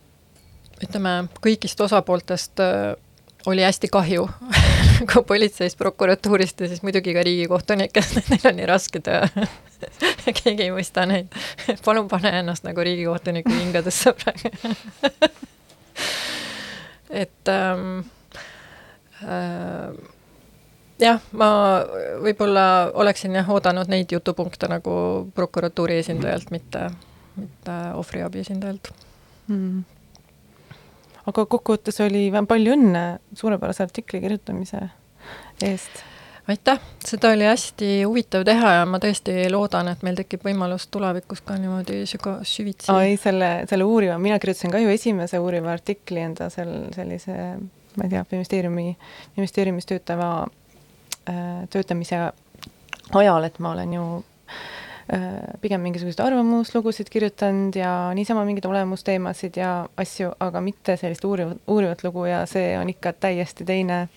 Speaker 2: ütleme, kõigist osapooltest äh, oli hästi kahju <laughs> <laughs> nagu politseist, prokuratuurist ja siis muidugi ka riigikohtunikest, et neil on nii raske töö <laughs> keegi ei mõista neid. palun pane ennast nagu riigikohtuniku hingadesse praegu. <laughs> Et ähm, äh, jah, ma võib-olla oleksin jah oodanud neid jutupunkte nagu prokuratuuri esindajalt, mitte, mitte ohvriabi esindajalt. Mm
Speaker 1: aga kokkuvõttes oli palju õnne suurepärase artikli kirjutamise eest.
Speaker 2: aitäh, seda oli hästi huvitav teha ja ma tõesti loodan, et meil tekib võimalus tulevikus ka niimoodi süga-, süvitsi.
Speaker 1: oi, selle, selle uuriva, mina kirjutasin ka ju esimese uuriva artikli enda sel, sellise
Speaker 3: ma ei tea, ministeeriumi, ministeeriumis töötava äh,, töötamise ajal, et ma olen ju äh, pigem mingisuguseid arvamuslugusid kirjutanud ja niisama mingeid olemusteemasid ja asju, aga mitte sellist uurivat, uurivat lugu ja see on ikka täiesti teine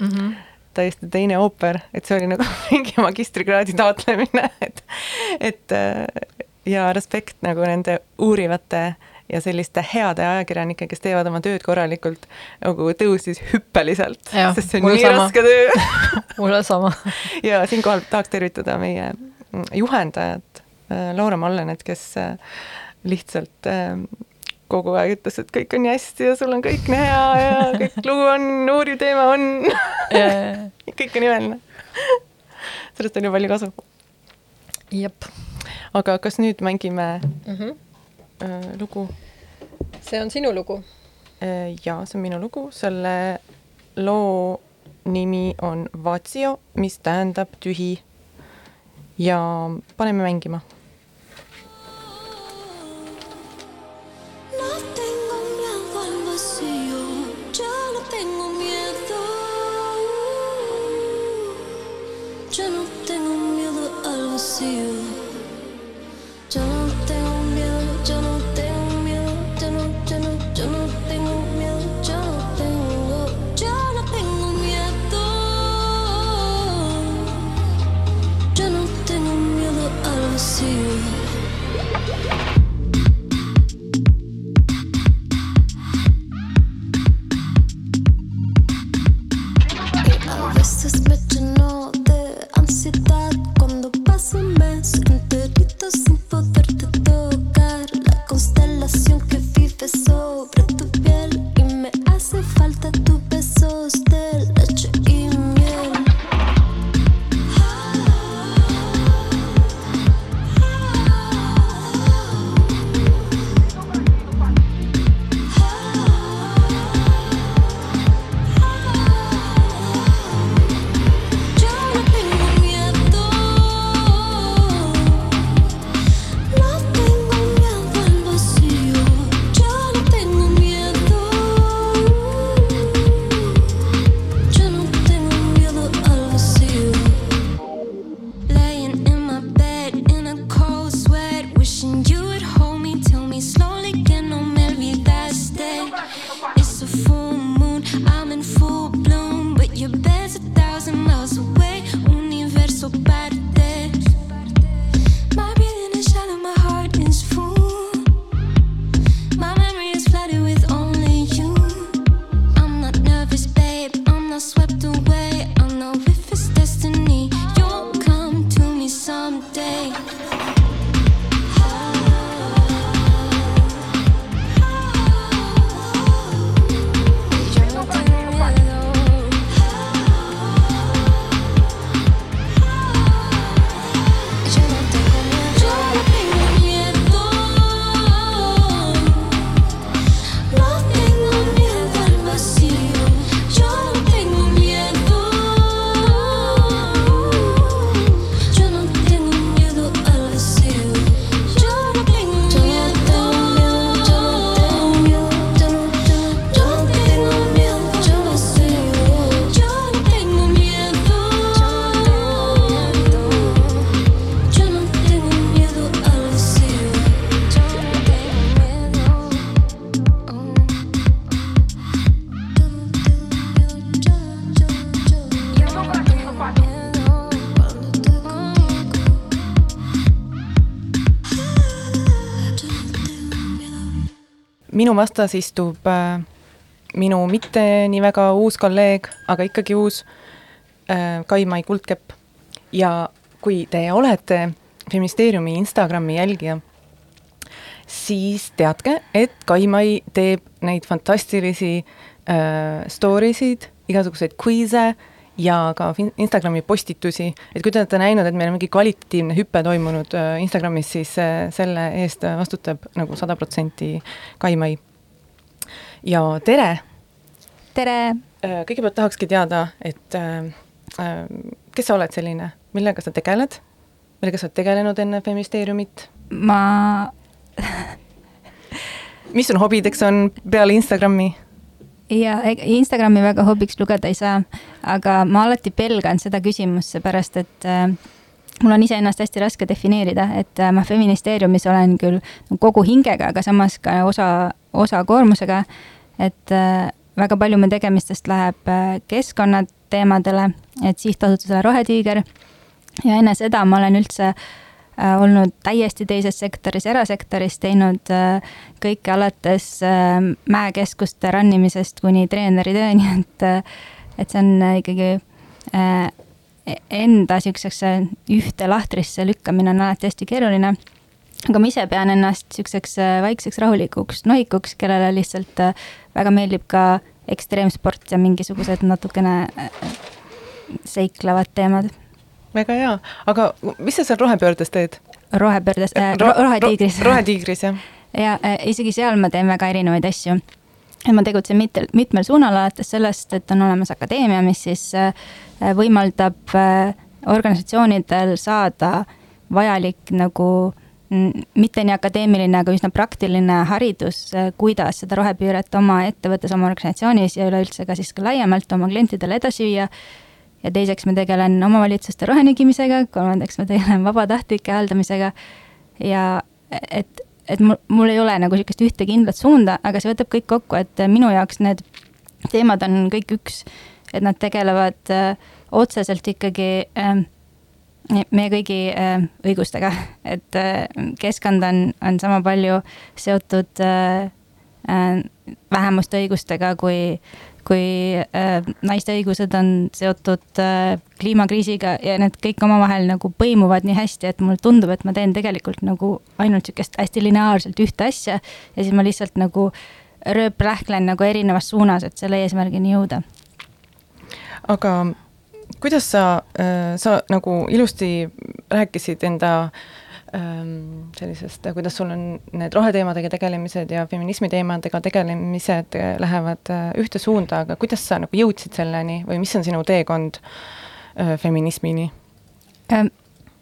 Speaker 3: mm, -hmm. täiesti teine ooper, et see oli nagu <laughs> mingi magistrikraadi taotlemine, et, et äh, ja respekt nagu nende uurivate äh, ja selliste heade ajakirjanike, kes teevad oma tööd korralikult, nagu tõusis hüppeliselt, sest see on nii sama. raske töö <laughs>
Speaker 2: mulle sama <laughs>
Speaker 3: ja siinkohal tahaks tervitada meie juhendajat äh, Laura Mallenet, kes äh, lihtsalt äh, kogu aeg ütles, et kõik on nii hästi ja sul on kõik nii hea ja <laughs> kõik lugu on, uuriv teema on <laughs> kõik on imeline. sellest on ju palju kasu.
Speaker 2: jep.
Speaker 3: aga kas nüüd mängime mm -hmm lugu?
Speaker 2: see on sinu lugu
Speaker 3: jaa, see on minu lugu, selle loo nimi on Vatsio, mis tähendab tühi. Ja paneme mängima minu vastas istub äh, minu mitte nii väga uus kolleeg, aga ikkagi uus äh, Kai-Mai Kuldkepp. ja kui te olete Feministeeriumi Instagrami jälgija, siis teadke, et Kai-Mai teeb neid fantastilisi äh, story sid, igasuguseid kviise ja ka Instagrami postitusi, et kui te olete näinud, et meil on mingi kvalitatiivne hüpe toimunud äh, Instagramis, siis äh, selle eest vastutab nagu sada protsenti Kai-Mai. ja tere!
Speaker 4: tere!
Speaker 3: Äh, kõigepealt tahakski teada, et kes sa oled selline, millega sa tegeled, millega sa oled tegelenud enne Feministeeriumit?
Speaker 4: ma <laughs>
Speaker 3: mis sul hobideks on peale Instagrami?
Speaker 4: Ja eg- Instagrami väga hobiks lugeda ei saa, aga ma alati pelgan seda küsimust, seepärast et äh, mul on iseennast hästi raske defineerida, et äh, ma feministeeriumis olen küll kogu hingega, aga samas ka osa, osa koormusega. et äh, väga palju mu tegemistest läheb äh, keskkonnateemadele, et sihtasutusele Rohetiiger. ja enne seda ma olen üldse äh, olnud täiesti teises sektoris, erasektoris, teinud äh, kõike alates äh, mäekeskuste run imisest kuni treeneri tööni, <laughs> et, äh, et see on äh, ikkagi äh, enda siuksesse ühte lahtrisse lükkamine on alati hästi keeruline. aga ma ise pean ennast siukseks äh, väikseks rahulikuks nohikuks, kellele lihtsalt äh, väga meeldib ka ekstreemsport ja mingisugused natukene äh, seiklevad teemad.
Speaker 1: Väga hea, aga mis sa seal rohepöördes teed
Speaker 4: rohepöördes äh,
Speaker 1: Ro-
Speaker 4: ro, rohetiigris
Speaker 1: ro- rohetiigris, jah.
Speaker 4: ja äh, isegi seal ma teen väga erinevaid asju. et ma tegutsen mitmel, mitmel suunal, alates sellest, et on olemas akadeemia, mis siis äh, võimaldab äh, organisatsioonidel saada vajalik nagu mm, mitte nii akadeemiline, aga üsna praktiline haridus, kuidas seda rohepööret oma ettevõttes, oma organisatsioonis ja üleüldse ka siis ka laiemalt oma klientidele edasi viia. Ja teiseks ma tegelen omavalitsuste rohenägimisega, kolmandaks ma tegelen vabatahtlike haldamisega. ja et, et mul, mul ei ole nagu sihukest ühte kindlat suunda, aga see võtab kõik kokku, et minu jaoks need teemad on kõik üks, et nad tegelevad äh, otseselt ikkagi äh, meie kõigi äh, õigustega, et äh, keskkond on, on sama palju seotud äh, äh, vähemuste õigustega kui, kui äh, naiste õigused on seotud äh, kliimakriisiga ja need kõik omavahel nagu põimuvad nii hästi, et mulle tundub, et ma teen tegelikult nagu ainult sihukest hästi lineaarselt ühte asja ja siis ma lihtsalt nagu rööprähklen nagu erinevas suunas, et selle eesmärgini jõuda.
Speaker 1: aga kuidas sa, sa nagu ilusti rääkisid enda ähm, sellisest, kuidas sul on need roheteemadega tegelemised ja feminismi teemadega tegelemised lähevad äh, ühte suunda, aga kuidas sa nagu jõudsid selleni või mis on sinu teekond äh, feminismini?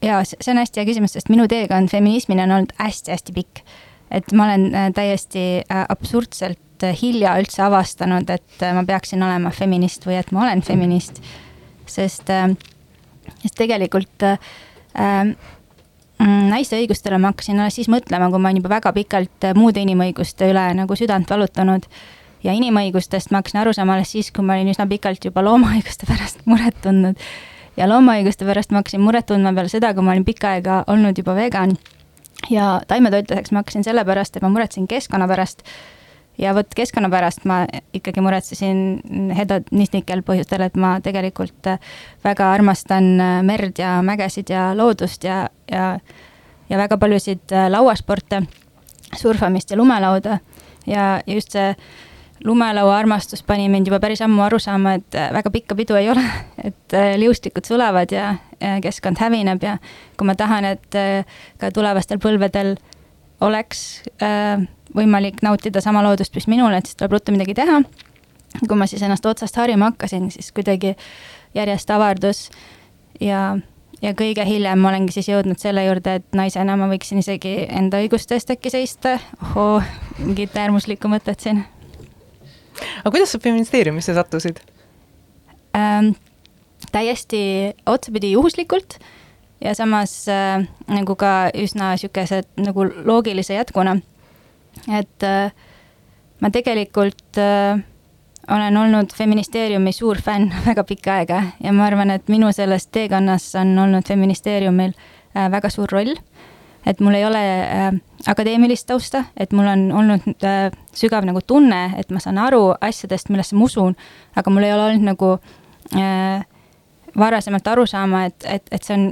Speaker 4: ja see on hästi hea küsimus, sest minu teekond feminismini on olnud hästi-hästi pikk. et ma olen äh, täiesti absurdselt hilja üldse avastanud, et ma peaksin olema feminist või et ma olen feminist sest, sest tegelikult äh, naiste õigustele ma hakkasin alles siis mõtlema, kui ma olin juba väga pikalt muude inimõiguste üle nagu südant valutanud. ja inimõigustest ma hakkasin aru saama alles siis, kui ma olin üsna pikalt juba loomaõiguste pärast <laughs> muret tundnud. ja loomaõiguste pärast ma hakkasin muret tundma peale seda, kui ma olin pikka aega olnud juba vegan. ja taimetoitlaseks ma hakkasin sellepärast, et ma muretsesin keskkonna pärast ja vot keskkonna pärast ma ikkagi muretsesin hedonistlikel põhjustel, et ma tegelikult väga armastan merd ja mägesid ja loodust ja, ja, ja väga paljusid lauasporte, surfamist ja lumelauda. ja just see lumelaua armastus pani mind juba päris ammu aru saama, et väga pikka pidu ei ole, <laughs> et liustikud sulavad ja keskkond hävineb ja kui ma tahan, et ka tulevastel põlvedel oleks äh, võimalik nautida sama loodust, mis minul, et siis tuleb ruttu midagi teha. kui ma siis ennast otsast harima hakkasin, siis kuidagi järjest avardus ja, ja kõige hiljem ma olengi siis jõudnud selle juurde, et naisena ma võiksin isegi enda õiguste eest äkki seista. ohoo, mingit äärmuslikku mõtet siin.
Speaker 1: aga kuidas sa feministeeriumisse sattusid
Speaker 4: ähm,? täiesti otsapidi juhuslikult ja samas äh, nagu ka üsna sihukese nagu loogilise jätkuna et äh, ma tegelikult äh, olen olnud feministeeriumi suur fänn <laughs> väga pikka aega ja ma arvan, et minu selles teekonnas on olnud feministeeriumil äh, väga suur roll. et mul ei ole akadeemilist tausta, et mul on olnud sügav nagu tunne, et ma saan aru asjadest, millesse ma usun, aga mul ei ole olnud nagu äh, varasemalt aru saama, et, et, et see on,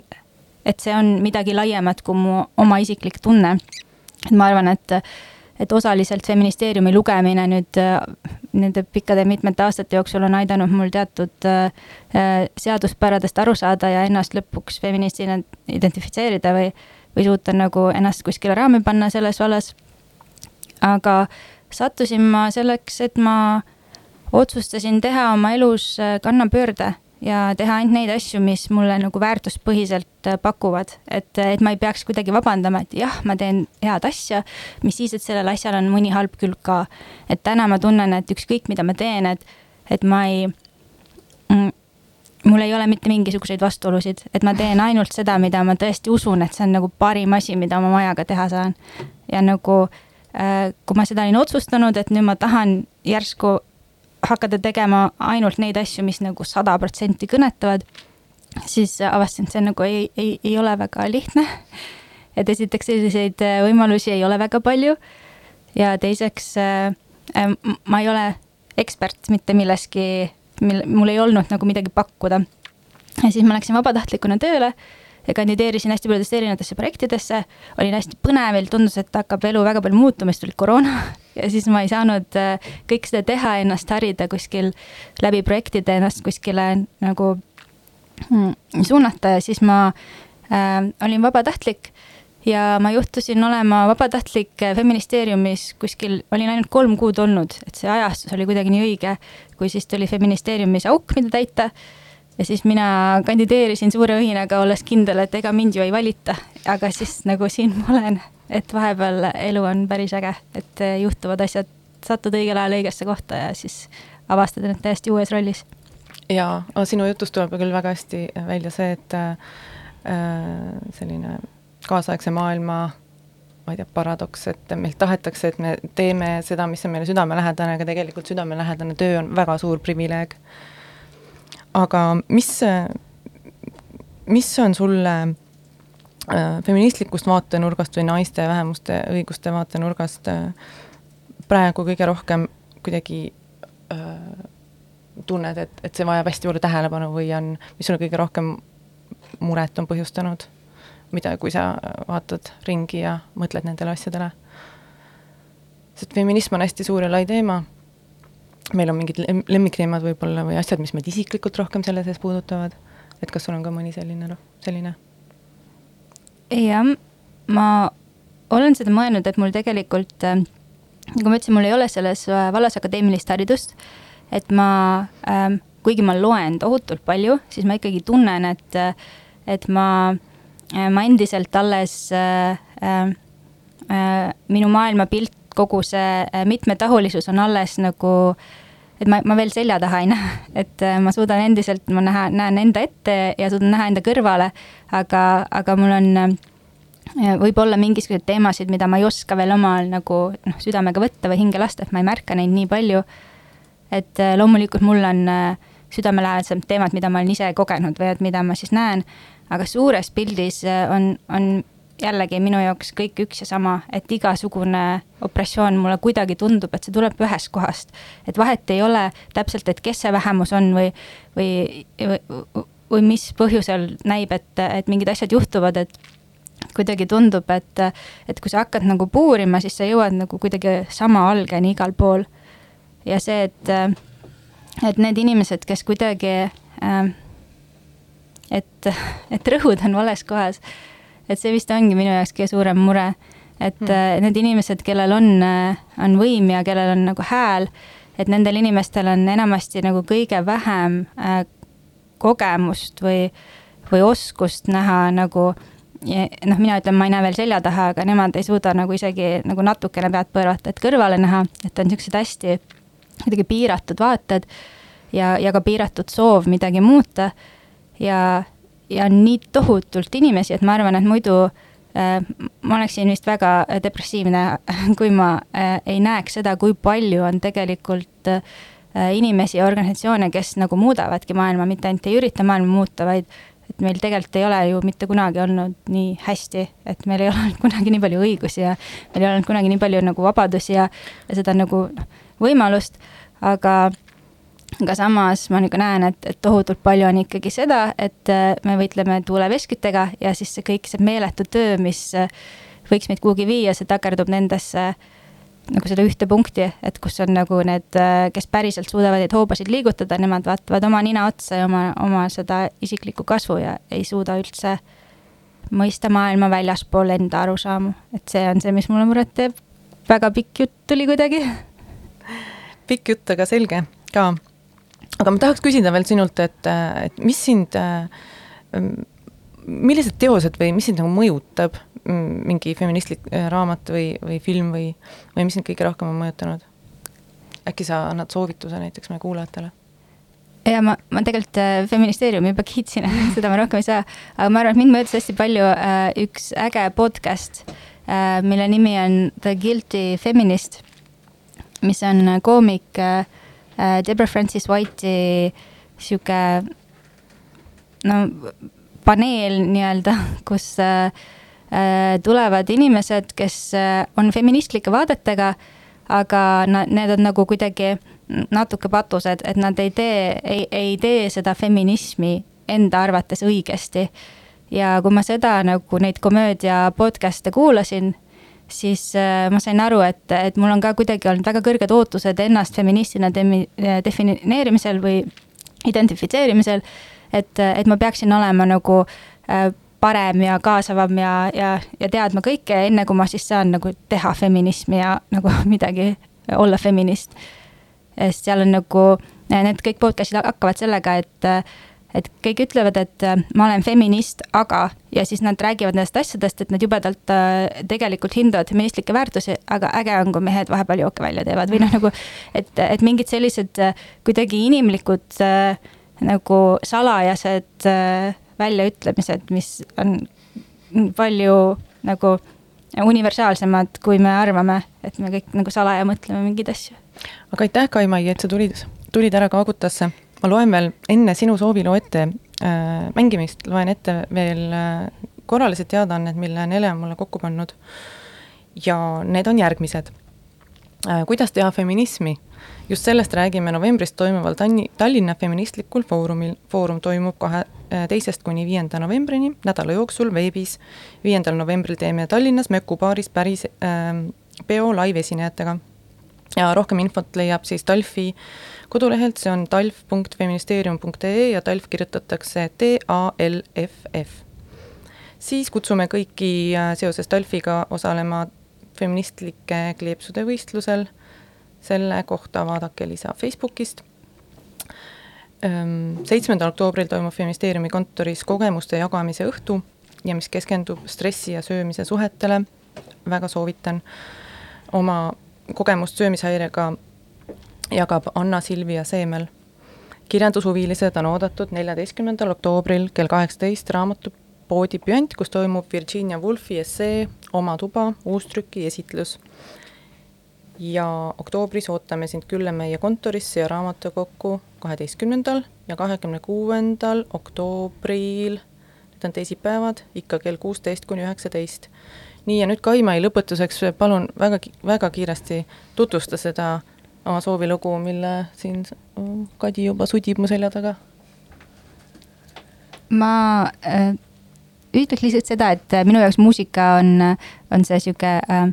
Speaker 4: et see on midagi laiemat kui mu oma isiklik tunne. et ma arvan, et et osaliselt feministeeriumi lugemine nüüd nende pikkade mitmete aastate jooksul on aidanud mul teatud äh, seaduspäradest aru saada ja ennast lõpuks feministina identifitseerida või, või suuta nagu ennast kuskile raami panna selles vallas. aga sattusin ma selleks, et ma otsustasin teha oma elus kannapöörde ja teha ainult neid asju, mis mulle nagu väärtuspõhiselt äh, pakuvad, et, et ma ei peaks kuidagi vabandama, et jah, ma teen head asja, mis siis, et sellel asjal on mõni halb külg ka. et täna ma tunnen, et ükskõik, mida ma teen, et, et ma ei mm, mul ei ole mitte mingisuguseid vastuolusid, et ma teen ainult seda, mida ma tõesti usun, et see on nagu parim asi, mida oma majaga teha saan. ja nagu äh, kui ma seda olin otsustanud, et nüüd ma tahan järsku hakata tegema ainult neid asju, mis nagu sada protsenti kõnetavad, siis avastasin, et see nagu ei, ei, ei ole väga lihtne. et esiteks selliseid äh, võimalusi ei ole väga palju ja teiseks äh, ma ei ole ekspert mitte milleski, mil mul ei olnud nagu midagi pakkuda. ja siis ma läksin vabatahtlikuna tööle ja kandideerisin hästi paljudesse erinevatesse projektidesse, olin hästi põnevil, tundus, et hakkab elu väga palju muutuma, siis tuli koroona ja siis ma ei saanud äh, kõik seda teha, ennast harida kuskil läbi projektide, ennast kuskile nagu mm, suunata. Ja siis ma äh, olin vabatahtlik ja ma juhtusin olema vabatahtlik feministeeriumis kuskil, olin ainult kolm kuud olnud, et see ajastus oli kuidagi nii õige, kui siis tuli feministeeriumis auk, mida täita. Ja siis mina kandideerisin suure õhinaga, olles kindel, et ega mind ju ei valita, aga siis nagu siin ma olen, et vahepeal elu on päris äge, et juhtuvad asjad, satud õigel ajal õigesse kohta ja siis avastad ennast täiesti uues rollis.
Speaker 1: jaa, sinu jutust tuleb küll väga hästi välja see, et äh, selline kaasaegse maailma ma ei tea, paradoks, et meilt tahetakse, et me teeme seda, mis on meile südamelähedane, aga tegelikult südamelähedane töö on väga suur privileeg aga mis, mis on sulle äh, feministlikust vaatenurgast või naiste vähemuste õiguste vaatenurgast äh, praegu kõige rohkem kuidagi äh, tunned, et, et see vajab hästi palju tähelepanu või on, mis sulle kõige rohkem muret on põhjustanud? mida, kui sa vaatad ringi ja mõtled nendele asjadele? sest feminism on hästi suur ja lai teema meil on mingid lemmikteemad võib-olla või asjad, mis meid isiklikult rohkem selle sees puudutavad, et kas sul on ka mõni selline, noh, selline?
Speaker 4: Jah, ma olen seda mõelnud, et mul tegelikult, äh, nagu ma ütlesin, mul ei ole selles äh, vallas akadeemilist haridust, et ma ähm,, kuigi ma loen tohutult palju, siis ma ikkagi tunnen, et, et ma, äh, ma endiselt alles äh, äh, minu maailmapilt kogu see äh, mitmetahulisus on alles nagu, et ma, ma veel selja taha ei <laughs> näe, et äh, ma suudan endiselt, ma näha, näen enda ette ja suudan näha enda kõrvale, aga, aga mul on äh, võib-olla mingisuguseid teemasid, mida ma ei oska veel omal nagu noh, südamega võtta või hinge lasta, et ma ei märka neid nii palju. et loomulikult mul on südamelähedased teemad, mida ma olen ise kogenud või et mida ma siis näen, aga suures pildis on, on jällegi minu jaoks kõik üks ja sama, et igasugune opressioon mulle kuidagi tundub, et see tuleb ühest kohast. et vahet ei ole täpselt, et kes see vähemus on või, või, või, või mis põhjusel näib, et, et mingid asjad juhtuvad, et kuidagi tundub, et, et kui sa hakkad nagu puurima, siis sa jõuad nagu kuidagi sama algeni igal pool. ja see, et, et need inimesed, kes kuidagi äh, et, et rõhud on vales kohas et see vist ongi minu jaoks kõige suurem mure. et mm. need inimesed, kellel on, äh, on võim ja kellel on nagu hääl, et nendel inimestel on enamasti nagu kõige vähem äh, kogemust või, või oskust näha nagu noh, mina ütlen, ma ei näe veel selja taha, aga nemad ei suuda nagu isegi nagu natukene pead pöörata, et kõrvale näha, et on siuksed hästi kuidagi piiratud vaated ja, ja ka piiratud soov midagi muuta. ja, ja on nii tohutult inimesi, et ma arvan, et muidu äh, ma oleksin vist väga depressiivne, <laughs> kui ma äh, ei näeks seda, kui palju on tegelikult äh, inimesi ja organisatsioone, kes nagu muudavadki maailma, mitte ainult ei ürita maailma muuta, vaid et meil tegelikult ei ole ju mitte kunagi olnud nii hästi, et meil ei <laughs> ole olnud kunagi nii palju õigusi ja meil ei ole olnud kunagi nii palju nagu vabadusi ja, ja seda nagu noh, võimalust, aga aga samas ma nagu näen, et, et tohutult palju on ikkagi seda, et äh, me võitleme tuuleveskitega ja siis see kõik see meeletu töö, mis äh, võiks meid kuhugi viia, see takerdub nendesse nagu seda ühte punkti, et kus on nagu need, äh, kes päriselt suudavad neid hoobasid liigutada, nemad vaatavad oma nina otsa ja oma, oma seda isiklikku kasvu ja ei suuda üldse mõista maailma väljaspool enda arusaamu, et see on see, mis mulle muret teeb. väga pikk jutt tuli kuidagi.
Speaker 1: pikk jutt, aga selge ka aga ma tahaks küsida veel sinult, et, et mis sind, millised teosed või mis sind nagu mõjutab, mingi feministlik äh, raamat või, või film või, või mis sind kõige rohkem on mõjutanud? äkki sa annad soovituse näiteks meie kuulajatele?
Speaker 4: ja ma, ma tegelikult äh, feministeeriumi juba kiitsin <laughs> seda ma rohkem ei saa, aga ma arvan, et mind mõjutas hästi palju äh, üks äge podcast äh,, mille nimi on The Guilty Feminist, mis on koomik äh, äh Deborah Francis White'i sihuke no paneel nii-öelda, <laughs> kus äh, äh, tulevad inimesed, kes äh, on feministlike vaadetega, aga nad, need on nagu kuidagi natuke patused, et nad ei tee, ei, ei tee seda feminismi enda arvates õigesti. ja kui ma seda nagu neid komöödia podcast'e kuulasin, siis äh, ma sain aru, et, et mul on ka kuidagi olnud väga kõrged ootused ennast feministina demi-, defineerimisel või identifitseerimisel et, et ma peaksin olema nagu äh, parem ja kaasavam ja, ja, ja teadma kõike, enne kui ma siis saan nagu teha feminismi ja nagu <laughs> midagi, olla feminist. sest seal on nagu, need kõik podcast'id hakkavad sellega, et et kõik ütlevad, et ma olen feminist, aga, ja siis nad räägivad nendest asjadest, et nad jubedalt äh, tegelikult hindavad feministlikke väärtusi, aga äge on, kui mehed vahepeal jooke välja teevad või noh, nagu, et, et mingid sellised äh, kuidagi inimlikud äh, nagu salajased äh, väljaütlemised, mis on palju nagu universaalsemad, kui me arvame, et me kõik nagu salaja mõtleme mingeid asju.
Speaker 1: aga aitäh, Kai-Mai, et sa tulid, tulid ära Kaagutasse. Ma loen veel enne sinu sooviloo ette äh, mängimist, loen ette veel äh, korralised teadaanned, mille Nele on mulle kokku pannud. ja need on järgmised äh,. kuidas teha feminismi just sellest räägime novembris toimuval Tanni, Tallinna feministlikul foorumil. Foorum toimub kahe, äh, teisest kuni viienda novembrini nädala jooksul veebis. viiendal novembril teeme Tallinnas Möku baaris päris äh, peo live-esinejatega. ja rohkem infot leiab siis Talfi kodulehelt, see on talf.feministeerium.ee ja Talf kirjutatakse T-A-L-F-F. siis kutsume kõiki äh, seoses Talfiga osalema feministlike kleepsude võistlusel selle kohta vaadake lisa Facebookist. Seitsmendal oktoobril toimub Feministeeriumi kontoris kogemuste jagamise õhtu ja mis keskendub stressi ja söömise suhetele. väga soovitan. oma kogemust söömishäirega jagab Anna-Silvia Seemel. kirjandushuvilised on oodatud neljateistkümnendal oktoobril kell kaheksateist raamatupoodi Püant, kus toimub Virginia Woolfi essee Oma tuba uustrüki esitlus ja oktoobris ootame sind külla meie kontorisse ja raamatukokku kaheteistkümnendal ja kahekümne kuuendal oktoobril, need on teisipäevad, ikka kell kuusteist kuni üheksateist. nii, ja nüüd Kaimai lõpetuseks palun väga, väga kiiresti tutvusta seda oma soovilugu, mille siin Kadi juba sudib mu selja taga.
Speaker 4: ma äh, ütleks lihtsalt seda, et minu jaoks muusika on, on see sihuke äh,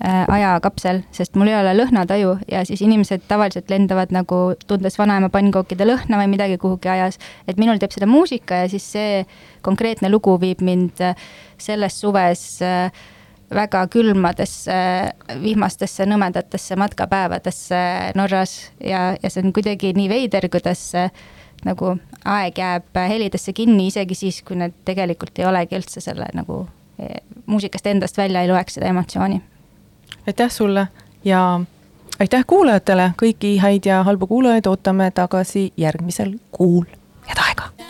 Speaker 4: Äh, ajakapsel, sest mul ei ole lõhnataju ja siis inimesed tavaliselt lendavad nagu tundes vanaema pannkookide lõhna või midagi kuhugi ajas. et minul teeb seda muusika ja siis see konkreetne lugu viib mind äh, selles suves äh, väga külmadesse, vihmastesse, nõmedatesse matkapäevadesse Norras ja, ja see on kuidagi nii veider, kuidas nagu aeg jääb helidesse kinni, isegi siis, kui need tegelikult ei olegi üldse selle nagu muusikast endast välja ei loeks seda emotsiooni
Speaker 1: aitäh sulle ja aitäh kuulajatele, kõiki häid ja halbu kuulajaid ootame tagasi järgmisel kuul. head aega!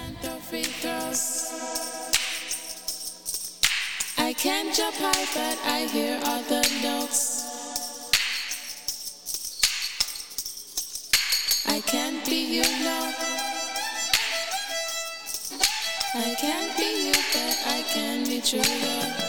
Speaker 1: I can't jump high, but I hear all the notes. I can't be you, no. I can't be you, but I can be true, though.